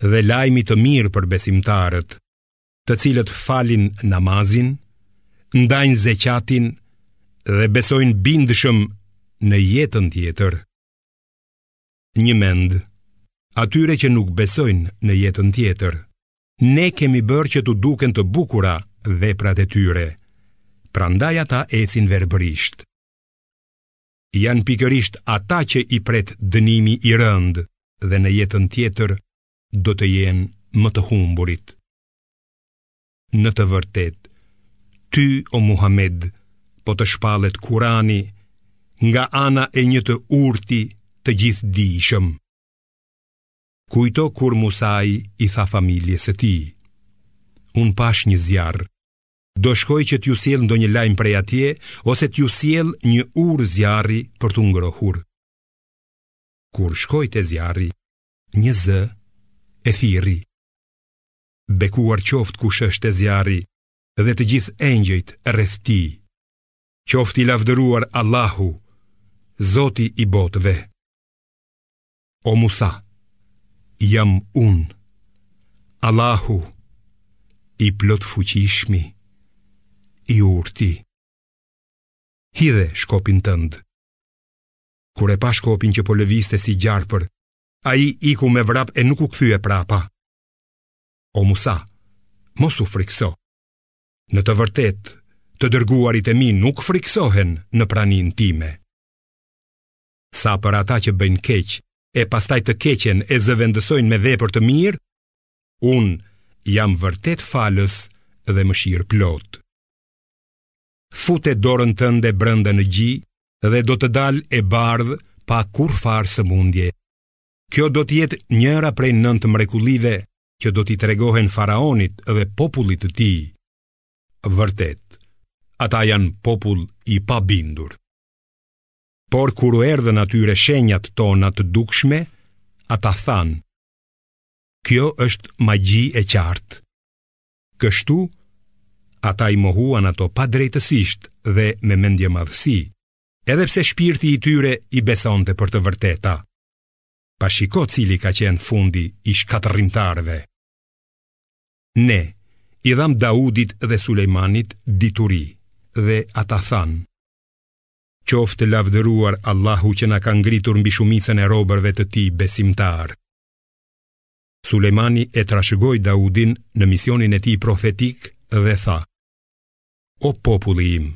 dhe lajm i mirë për besimtarët, të cilët falin namazin, ndajnë zeqatin dhe besojnë bindshëm në jetën tjetër. Njëmend, atyre që nuk besojnë në jetën tjetër, ne kemi bërë që t'u duken të bukura veprat e tyre, prandaj ata ecin verbërisht. janë pikërisht ata që i pret dënimi i rëndë dhe në jetën tjetër do të jenë më të humburit. Në të vërtetë, ty o Muhammed, po të shpallet Kurani nga ana e një të urti të gjithëdijshëm. Kujto kur Musai i tha familjes së tij, unë pashë një zjarr, Do shkoj që t'ju sjell ndonjë lajm prej atje ose t'ju sjell një urë zjarri për t'u ngrohur. Kur shkoi te zjarri, një zë e thirri. Bekuar qoftë kush është te zjarri dhe të gjithë engjëjt rreth tij. Qoftë i lavdëruar Allahu, Zoti i botëve. O Musa, jam unë, Allahu, i plotfuqishmi, i urti. Hidhe shkopin tënd. Kur e pa shkopin që po lëvizte si gjarpër, ai iku me vrap e nuk u kthye prapa. O Musa, mos u frikëso. Në të vërtetë, të dërguarit e mi nuk frikësohen në praninë time. sa për ata që bëjnë keq e pastaj të keqen e zëvendësojnë me vepër të mirë, unë jam vërtet falës dhe mëshirëplotë. Fute dorën tënde brenda në gji dhe do të dalë e bardhë pa kurrfarë sëmundje. Kjo do të jetë njëra prej nëntë mrekullive që do t'i tregohen faraonit dhe popullit të tij. Vërtet, ata janë popull i pabindur. Por kur u erdhën atyre shenjat tona të dukshme, ata thanë, kjo është magji e qartë. Kështu, ata i mohuan ato padrejtësisht dhe me mendjemadhësi, edhe pse shpirti i tyre i besonte për të vërteta. Pa shiko cili ka qenë fundi i shkatërrimtarëve. Ne i dhamë Daudit dhe Sulejmanit dituri dhe ata thanë: Qoftë lavdëruar Allahu që na ka ngritur mbi shumicën e robërve të tij besimtarë. Sulejmani e trashëgoi Daudin në misionin e tij profetik dhe tha: O populli im,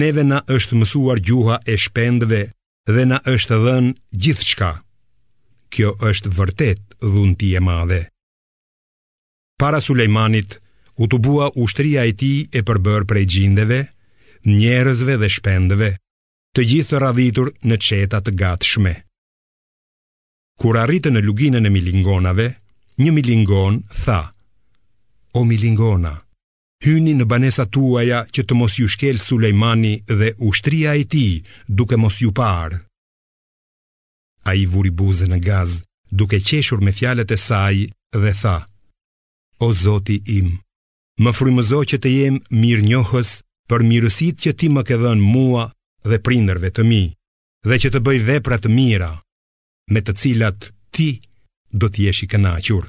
neve na është mësuar gjuha e shpendëve dhe na është dhënë gjithçka. Kjo është vërtet dhunti e madhe. Para Sulejmanit u tubua ushtria e tij e përbërë prej xhindeve, njerëzve dhe shpendëve, të gjithë të radhitur në çeta të gatshme. Kur arritën në luginën e milingonave, një milingonë tha: O milingona, hyni në banesat tuaja që të mos ju shkelë Sulejmani dhe ushtria e tij, duke mos ju parë. Ai vuri buzë në gaz duke qeshur me fjalët e saj dhe tha O Zoti im, më frymëzo që të jem mirënjohës për mirësitë që ti më ke dhënë mua dhe prindërve të mi dhe që të bëj vepra të mira me të cilat ti do të jesh i kënaqur.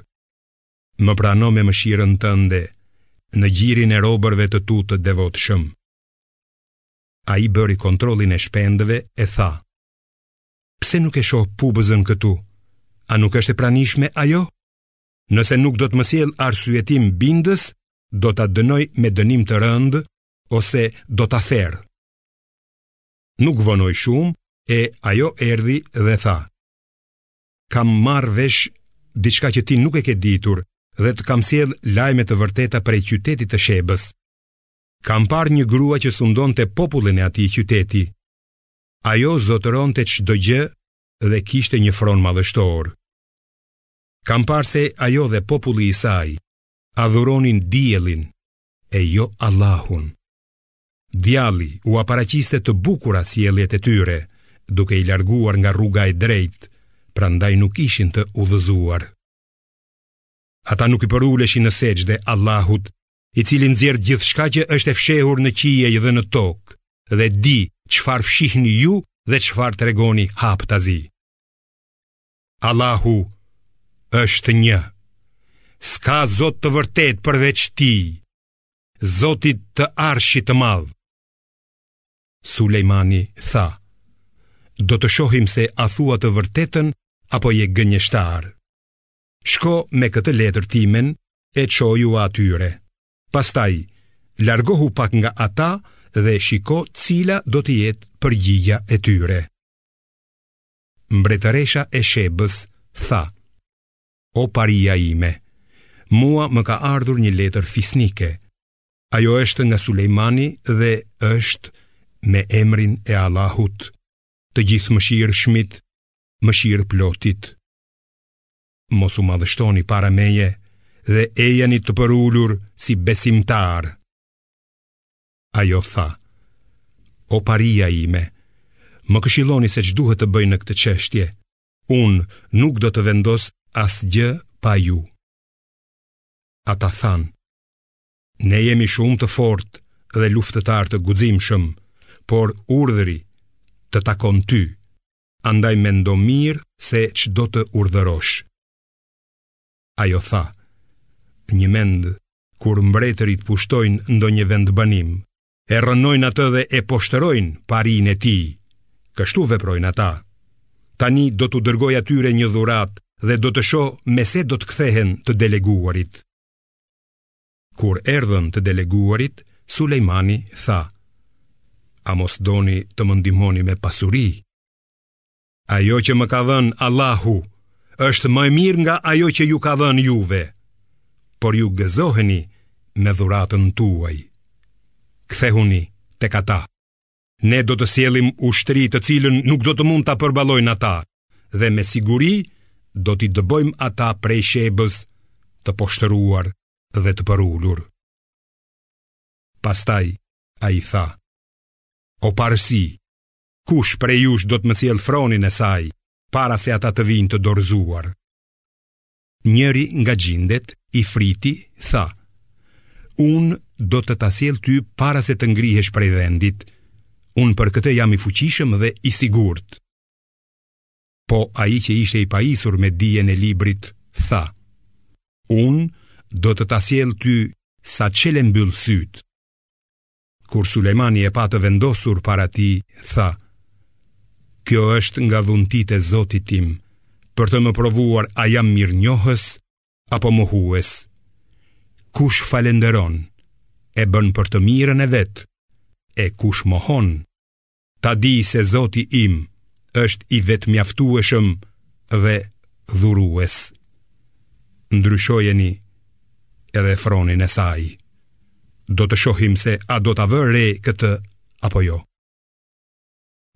Më prano me mëshirën tënde në gjirin e robërve të tu të devotshëm. Ai bëri kontrollin e shpendëve e tha: Pse nuk e shoh pupëzën këtu? A nuk është e pranishme ajo? Nëse nuk do të më sjellë arsyetim bindës, do ta dënoj me dënim të rëndë ose do ta ther. Nuk vonoi shumë e ajo erdhi dhe tha: Kam marrë vesh diçka që ti nuk e ke ditur dhe të kam sjellë lajme të vërteta prej qytetit të Shebës. Kam parë një grua që sundonte popullin e atij qyteti. Ajo zotëronte çdo gjë dhe kishte një fron madhështor. Kam parë se ajo dhe populli i saj adhuronin diellin e jo Allahun. Djalli ua paraqiste të bukura sjelljet e tyre, duke i larguar nga rruga e drejtë, prandaj nuk ishin të udhëzuar. Ata nuk i përuleshin në sexhde Allahut i cili nxjerr gjithçka që është e fshehur në qiej dhe në tokë, dhe di çfarë fshihni ju dhe çfarë tregoni haptazi. Allahu është një. S'ka Zot të vërtetë përveç tij, Zotit të Arshit të madh. Sulejmani tha, do të shohim se a thua të vërtetën apo je gënjeshtar. Shko me këtë letër timen e çojua atyre. Pastaj largohu pak nga ata dhe shiko cila do të jetë përgjigja e tyre. Mbretëresha e Shebës tha: O paria ime, mua më ka ardhur një letër fisnike. Ajo është nga Sulejmani dhe është me emrin e Allahut, të Gjithëmëshirshmit, Mëshirëplotit. Mos u madhështoni para meje dhe ejani të përulur si besimtarë. Ajo tha, o paria ime, më këshiloni se ç'duhet të bëj në këtë çështje, unë nuk do të vendos asgjë pa ju. Ata thanë, ne jemi shumë të fortë dhe luftëtarë të guximshëm, por urdhri të takon ty. andaj mendo mirë se ç'do të urdhërosh. Ajo tha, njëmend kur mbretërit pushtojnë ndonjë vendbanim, e rrënojnë atë dhe e poshtërojnë parinë e tij. Kështu veprojnë ata. Tani do t'u dërgoj atyre një dhuratë dhe do të shoh me se do të kthehen të deleguarit. Kur erdhën të deleguarit, Sulejmani tha: A mos doni të më ndihmoni me pasuri? Ajo që më ka dhënë Allahu është më e mirë nga ajo që ju ka dhënë juve, por ju gëzoheni me dhuratën tuaj. Kthehuni tek ata. Ne do të sjellim ushtri të cilën nuk do të mund ta përballojnë ata dhe me siguri do t'i dëbojmë ata prej Shebës të poshtëruar dhe të përulur. Pastaj ai tha, o parësi, kush prej jush do të më sjellë fronin e saj, para se ata të vijnë të dorëzuar. Njëri nga xhindet, Ifriti, tha, Unë do të ta sjell ty para se të ngrihesh prej vendit. Unë për këtë jam i fuqishëm dhe i sigurt. Po ai që ishte i pajisur me dijen e librit, tha, Unë do të ta sjell ty sa çel e mbyll sytë. Kur Sulejmani e pa të vendosur para tij, tha, Kjo është nga dhuntitë e Zotit tim, për të më provuar a jam mirënjohës apo mohues. Kush falënderon, e bën për të mirën e vet, e kush mohon, Ta di se Zoti im është i vetëmjaftueshëm dhe dhurues Ndryshojeni edhe fronin e saj Do të shohim se a do ta vërë re këtë apo jo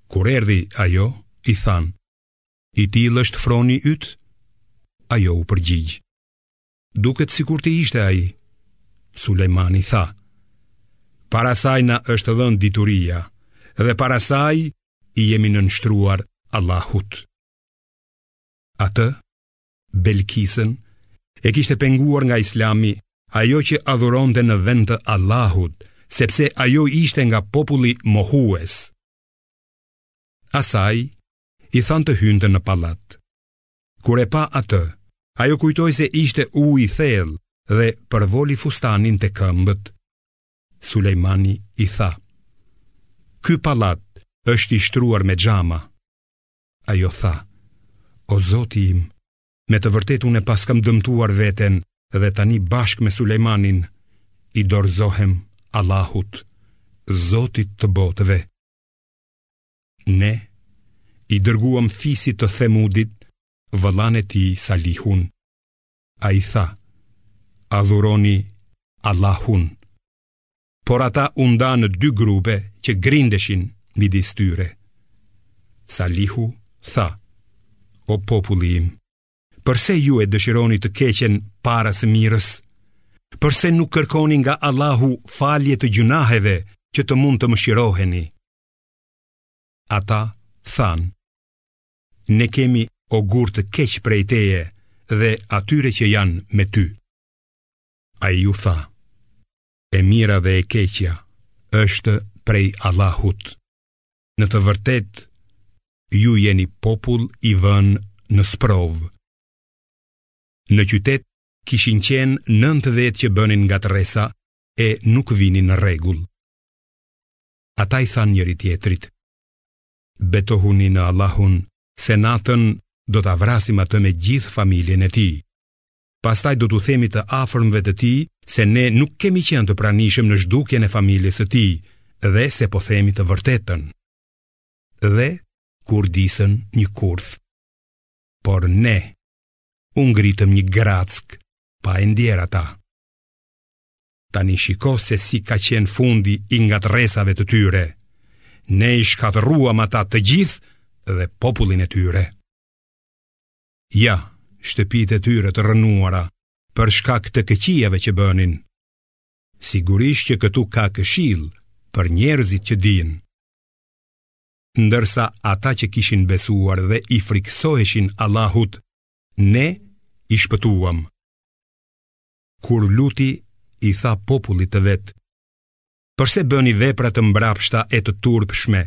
Kur erdi ajo, i thanë I tillë është froni yt? Ajo u përgjigj Duket sikur të ishte ai. Sulejmani tha: Para saj na është dhënë dituria dhe para saj i jemi nënshtruar Allahut. Atë Belkisën e kishte penguar nga Islami ajo që adhuronte në vend të Allahut, sepse ajo ishte nga populli mohues. Asaj i thanë të hynte në pallat. Kur e pa atë, ajo kujtoi se ishte ujë i thellë dhe përvoli fustanin te këmbët. Sulejmani i tha, Ky pallat është i shtruar me xhama. Ajo tha, O zoti im, me të vërtetë unë e paskam dëmtuar veten dhe tani bashkë me Sulejmanin i dorëzohem Allahut, zotit të botëve. Ne i dërguam fisit të Themudit vëllanë e tij Salihun. Ai tha: Adhuroni Allahun. Por ata u ndanë në dy grupe që grindeshin midis tyre. Salihu tha: O populli im, përse ju e dëshironi të keqen para së mirës? Përse nuk kërkoni nga Allahu falje të gjynaheve që të mund të mëshiroheni? Ata thanë, ne kemi ogur të keq prej teje dhe atyre që janë me ty. Ai u tha, e mira dhe e keqja është prej Allahut. Në të vërtetë, ju jeni popull i vënë në sprovë. Në qytet kishin qenë nëntë vetë që bënin ngatërresa e nuk vinin rregull. ata i thanë njëri-tjetrit, Betohuni në Allahun se natën do ta vrasim atë me gjithë familjen e tij. Pastaj do t'u themi të afërmve të tij se ne nuk kemi qenë të pranishëm në zhdukjen e familjes së tij dhe se po themi të vërtetën. Dhe kurdisën një kurth. Por ne u ngritëm një grackë pa e ndier ata. Tani shiko se si ka qenë fundi i ngatërresave të tyre. Ne i shkatërruam ata të gjithë dhe popullin e tyre. Ja, shtëpitë e tyre të rrënuara, për shkak të këqijave që bënin. Sigurisht që këtu ka këshillë për njerëzit që dinë. Ndërsa ata që kishin besuar dhe i frikësoheshin Allahut, ne i shpëtuam. kur Luti i tha popullit të vet, përse bëni vepra të mbrapshta e të turpshme,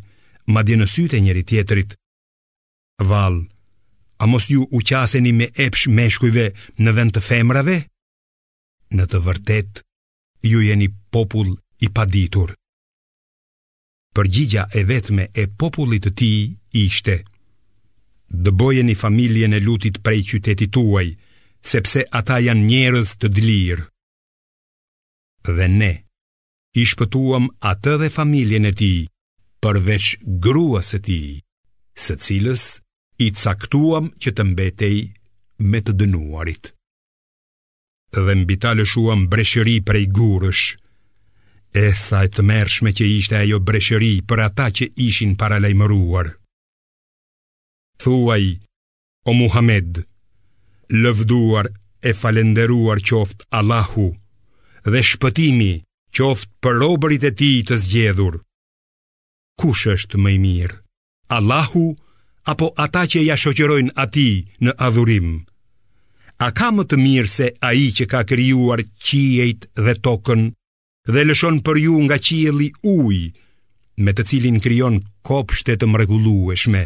madje në sytë e njëri-tjetrit. Vallë, a mos ju u qaseni me epsh meshkujve në vend të femrave? Në të vërtetë, ju jeni popull i paditur. përgjigja e vetme e popullit të tij ishte: Dëbojeni familjen e Lutit prej qytetit tuaj, sepse ata janë njerëz të dlirë. Dhe ne i shpëtuam atë dhe familjen e tij, përveç gruas së tij, së cilës i caktuam që të mbetej me të dënuarit. dhe mbi ta lëshuam breshëri prej gurësh. E sa e tmerrshme që ishte ajo breshëri për ata që ishin paralajmëruar. Thuaj, o Muhammed, lëvduar e falënderuar qoftë Allahu dhe shpëtimi qoftë për robërit e tij të zgjedhur. Kush është më i mirë? Allahu apo ata që ia shoqërojnë atij në adhurim? A ka më të mirë se ai që ka krijuar qiejt dhe tokën dhe lëshon për ju nga qielli ujë me të cilin krijon kopshte të mrekullueshme?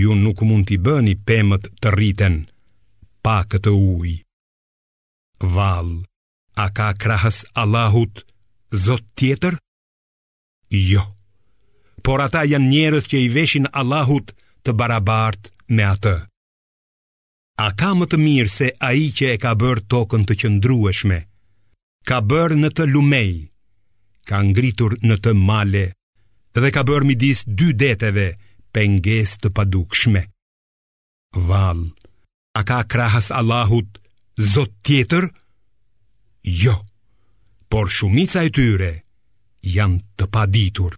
Ju nuk mund t'i bëni pemët të rriten pa këtë ujë. Vallë, a ka krahas Allahut zot tjetër? Jo. Por ata janë njerëz që i veshin Allahut të barabartë me atë. A ka më të mirë se ai që e ka bërë tokën të qëndrueshme? Ka bërë në të lumenj, ka ngritur në të male dhe ka bërë midis dy deteve pengesë të padukshme. Vallë, a ka krahas Allahut zot tjetër? Jo, por shumica e tyre janë të paditur.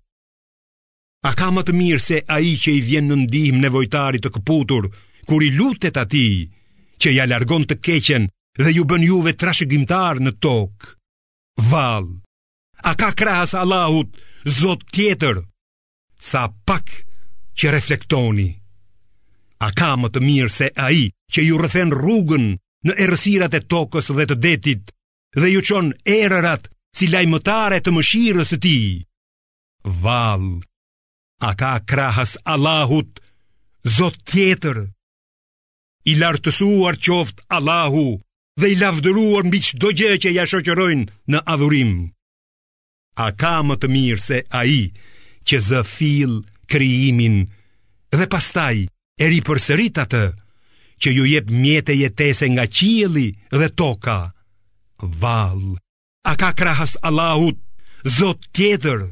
A ka më të mirë se ai që i vjen në ndihmë nevojtarit të këputur, kur i lutet atij që ia largon të keqen dhe ju bën juve trashëgimtarë në tokë? Vallë, a ka krahas Allahut zot tjetër? sa pak që reflektoni. A ka më të mirë se ai që ju rrëfen rrugën në errësirat e tokës dhe të detit dhe ju çon erërat si lajmëtare të mëshirës së tij? Vallë, a ka krahas Allahut zot tjetër? I lartësuar qoftë Allahu dhe i lavdëruar mbi çdo gjë që ia shoqërojnë në adhurim. A ka më të mirë se ai që zë fill krijimin dhe pastaj e ripërsërit atë që ju jep mjete jetese nga qielli dhe toka? Vallë, a ka krahas Allahut zot tjetër?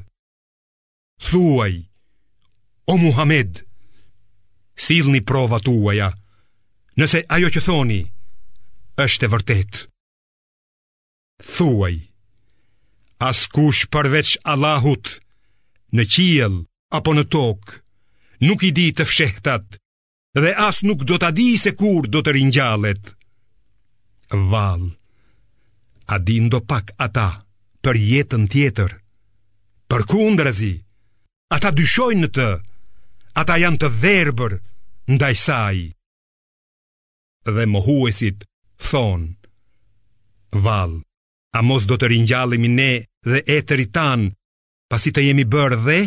Thuaj, o Muhammed, sillni prova tuaja, nëse ajo që thoni është e vërtetë. Thuaj, askush përveç Allahut në qiell apo në tokë nuk i di të fshehtat dhe as nuk do ta dijë se kur do të ringjallet. Vallë, a dinë ndopak ata për jetën tjetër? Përkundrazi, ata dyshojnë në të, ata janë të verbër ndaj saj. dhe mohuesit thonë, Vallë, a mos do të ringjallemi ne dhe etërit tanë, pasi të jemi bërë dhe?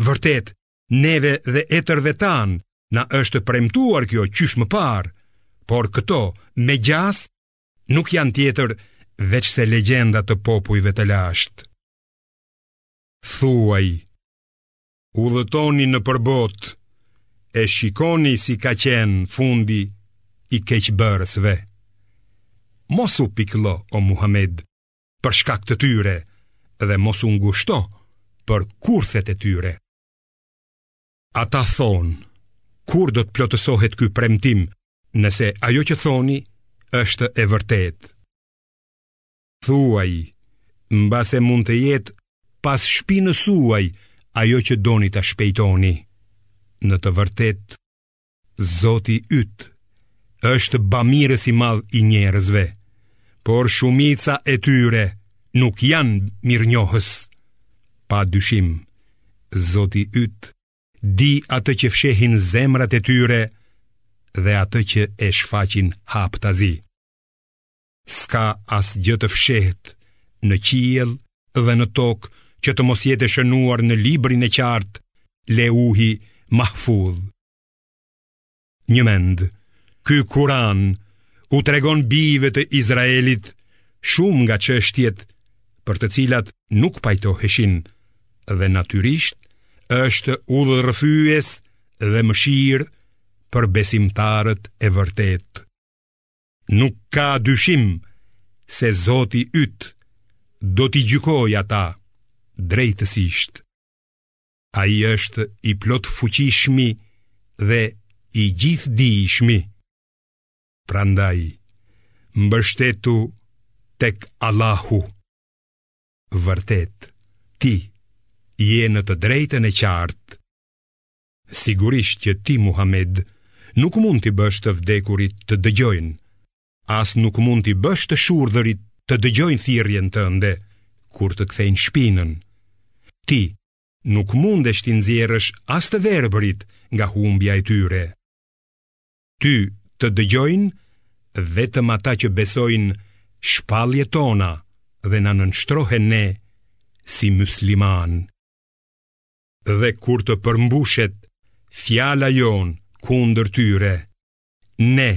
Vërtet, neve dhe etërve tanë, na është premtuar kjo qysh më parë, por këto me gjasë nuk janë tjetër veçse legjenda të popujve të lashtë. Thuaj, udhëtoni nëpër botë e shikoni si ka qenë fundi i keqbërësve. Mos u pikëllo o Muhammed për shkak të tyre dhe mos u ngushto për kurthet e tyre. Ata thonë, kur do të plotësohet ky premtim, nëse ajo që thoni është e vërtetë. Thuaj, mbase mund të jetë pas shpinës suaj ajo që doni ta shpejtoni. Në të vërtetë, Zoti yt është bamirës i madh i njerëzve, por shumica e tyre nuk janë mirënjohës. Pa dyshim, Zoti yt di atë që fshehin zemrat e tyre dhe atë që e shfaqin haptazi. S'ka asgjë të fshehtë në qiell dhe në tokë që të mos jetë e shënuar në librin e qartë Leuhi Mahfudh. Njëmend, ky Kur'an u tregon bijve të Izraelit shumë nga çështjet për të cilat nuk pajtoheshin dhe natyrisht është udhërrëfyes dhe mëshirë për besimtarët e vërtetë. Nuk ka dyshim se Zoti yt do t'i gjykojë ata drejtësisht. Ai është i Plotfuqishmi dhe i Gjithëdijshmi. Prandaj, mbështetu tek Allahu. Vërtet, ti je në të drejtën e qartë. Sigurisht që ti Muhamed nuk mund t'i bësh të vdekurit të dëgjojnë, as nuk mund t'i bësh të shurdhërit të dëgjojnë thirrjen tënde kur të kthejnë shpinën. Ti nuk mundesh t'i nxjerrësh as të verbërit nga humbja e tyre. Ty të dëgjojnë vetëm ata që besojnë shpalljet tona dhe na nënshtrohen ne si muslimanë. dhe kur të përmbushet fjala jonë kundër tyre, ne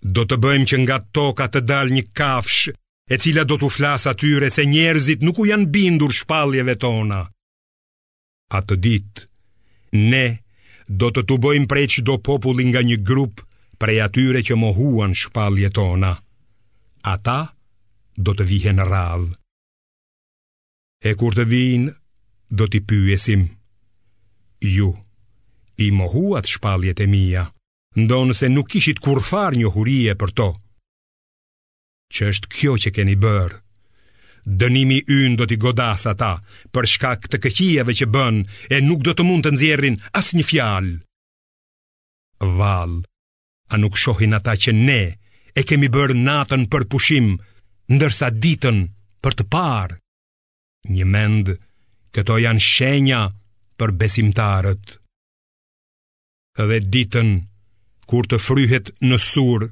do të bëjmë që nga toka të dalë një kafshë e cila do t'u flasë atyre se njerëzit nuk u janë bindur shpalljeve tona. Atë ditë, ne do të tubojmë prej çdo populli nga një grup prej atyre që mohuan shpalljet tona. Ata do të vihen në radhë. E kur të vijnë, do t'i pyesim, ju, i mohuat shpalljet e mia, ndonëse nuk kishit kurrfarë njohurie për to, ç'është kjo që keni bërë, dënimi ynë do t'i godasë ata për shkak të këqijave që bënë e nuk do të mund të nxjerrin asnjë fjalë. Vallë, A nuk shohin ata që ne e kemi bërë natën për pushim, ndërsa ditën për të parë? Njëmend, këto janë shenja për besimtarët. Dhe ditën, kur të fryhet në Sur,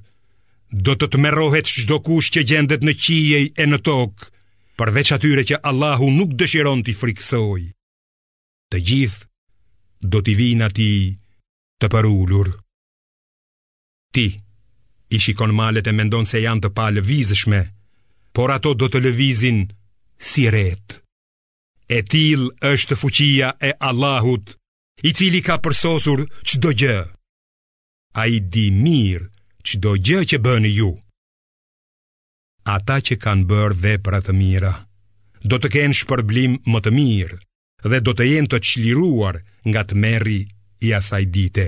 do të tmerrohet çdokush që gjendet në qiej e në tokë, përveç atyre që Allahu nuk dëshiron t'i frikësojë. Të gjithë do t'i vijnë Atij të përulur. Ti, i shikon malet e mendon se janë të palëvizshme, por ato do të lëvizin si retë. E tillë është fuqia e Allahut, i cili ka përsosur çdo gjë. Ai di mirë çdo gjë që bëni ju. Ata që kanë bërë vepra të mira, do të kenë shpërblim më të mirë dhe do të jenë të çliruar nga tmerri i asaj dite.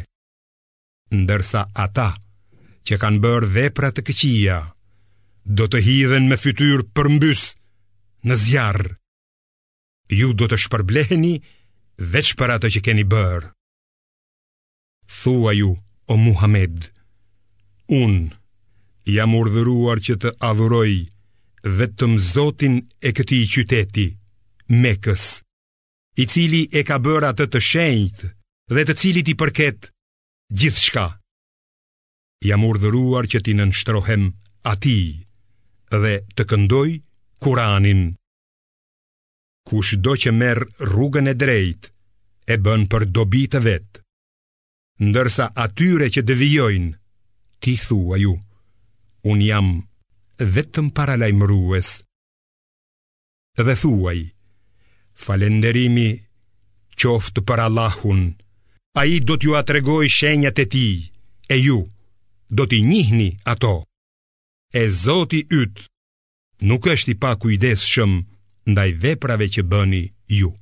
Ndërsa ata që kanë bërë vepra të këqija, do të hidhen me fytyrë përmbys në zjarr. Ju do të shpërbleheni veç për atë që keni bërë. Thuaju, o Muhamed, unë jam urdhëruar që të adhuroj vetëm Zotin e këtij qyteti, Mekës. i cili e ka bërë atë të shenjtë dhe të cilit i përket gjithçka. Jam urdhëruar që t'i nënshtrohem atij dhe të këndoj Kuranin. Kushdo që merr rrugën e drejtë e bën për dobi të vet, ndërsa atyre që devijojnë, ti thuaju, unë jam vetëm paralajmërues. dhe thuaj, falënderimi qoftë për Allahun, ai do t'jua tregojë shenjat e tij, e ju do t'i njihni ato. E Zoti yt nuk është i pakujdesshëm ndaj veprave që bëni ju.